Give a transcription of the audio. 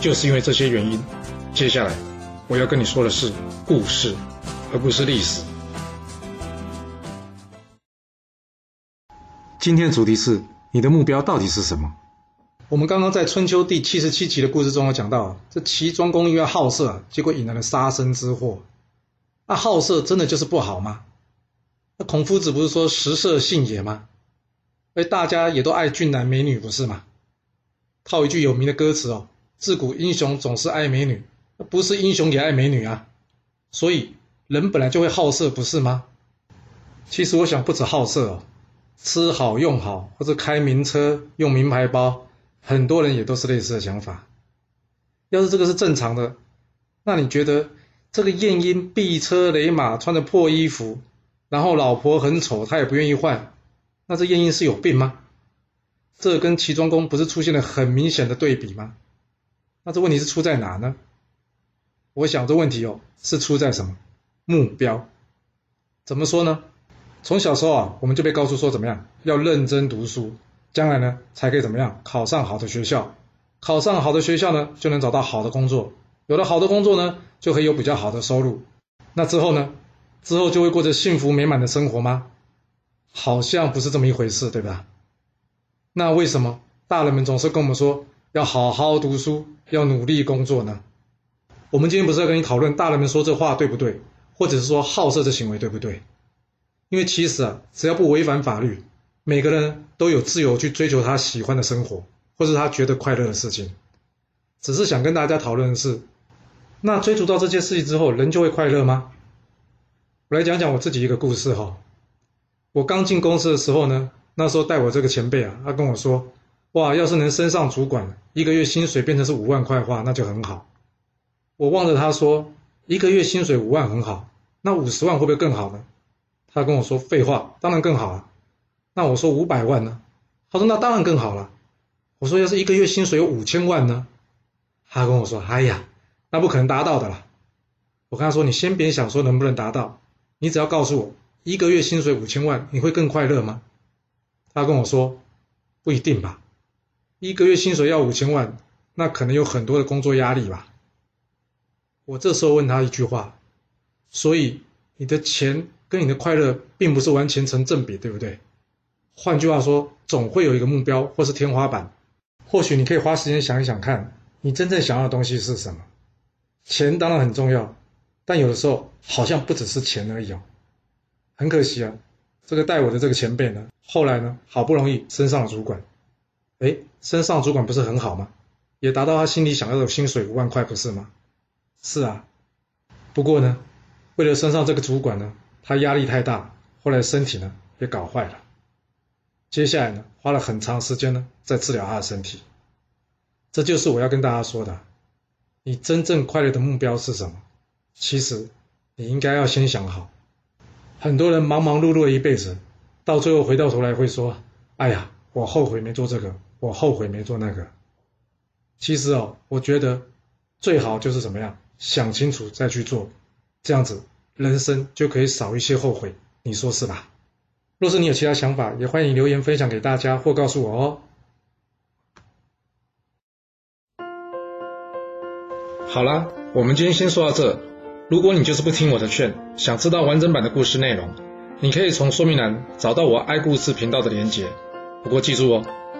就是因为这些原因，接下来我要跟你说的是故事，而不是历史。今天的主题是你的目标到底是什么？我们刚刚在春秋第七十七集的故事中有讲到，这齐庄公因为好色，结果引来了杀身之祸。那好色真的就是不好吗？那孔夫子不是说食色性也吗？而大家也都爱俊男美女，不是吗？套一句有名的歌词哦。自古英雄总是爱美女，不是英雄也爱美女啊。所以人本来就会好色，不是吗？其实我想不止好色哦，吃好用好或者开名车用名牌包，很多人也都是类似的想法。要是这个是正常的，那你觉得这个晏婴避车雷马，穿着破衣服，然后老婆很丑，他也不愿意换，那这晏婴是有病吗？这跟齐庄公不是出现了很明显的对比吗？那这问题是出在哪呢？我想这问题哦，是出在什么目标？怎么说呢？从小时候啊，我们就被告诉说怎么样，要认真读书，将来呢才可以怎么样，考上好的学校，考上好的学校呢，就能找到好的工作，有了好的工作呢，就可以有比较好的收入。那之后呢，之后就会过着幸福美满的生活吗？好像不是这么一回事，对吧？那为什么大人们总是跟我们说？要好好读书，要努力工作呢。我们今天不是要跟你讨论大人们说这话对不对，或者是说好色这行为对不对？因为其实啊，只要不违反法律，每个人都有自由去追求他喜欢的生活，或是他觉得快乐的事情。只是想跟大家讨论的是，那追逐到这些事情之后，人就会快乐吗？我来讲讲我自己一个故事哈。我刚进公司的时候呢，那时候带我这个前辈啊，他跟我说。哇，要是能升上主管，一个月薪水变成是五万块的话，那就很好。我望着他说，一个月薪水五万很好，那五十万会不会更好呢？他跟我说，废话，当然更好了。那我说五百万呢？他说那当然更好了。我说要是一个月薪水有五千万呢？他跟我说，哎呀，那不可能达到的啦。我跟他说，你先别想说能不能达到，你只要告诉我，一个月薪水五千万，你会更快乐吗？他跟我说，不一定吧。一个月薪水要五千万，那可能有很多的工作压力吧。我这时候问他一句话，所以你的钱跟你的快乐并不是完全成正比，对不对？换句话说，总会有一个目标或是天花板。或许你可以花时间想一想，看你真正想要的东西是什么。钱当然很重要，但有的时候好像不只是钱而已哦。很可惜啊，这个带我的这个前辈呢，后来呢，好不容易升上了主管。哎，升上主管不是很好吗？也达到他心里想要的薪水五万块，不是吗？是啊，不过呢，为了升上这个主管呢，他压力太大，后来身体呢也搞坏了。接下来呢，花了很长时间呢在治疗他的身体。这就是我要跟大家说的：你真正快乐的目标是什么？其实你应该要先想好。很多人忙忙碌碌一辈子，到最后回到头来会说：“哎呀，我后悔没做这个。”我后悔没做那个。其实哦，我觉得最好就是怎么样，想清楚再去做，这样子人生就可以少一些后悔。你说是吧？若是你有其他想法，也欢迎留言分享给大家或告诉我哦。好啦，我们今天先说到这。如果你就是不听我的劝，想知道完整版的故事内容，你可以从说明栏找到我爱故事频道的连结。不过记住哦。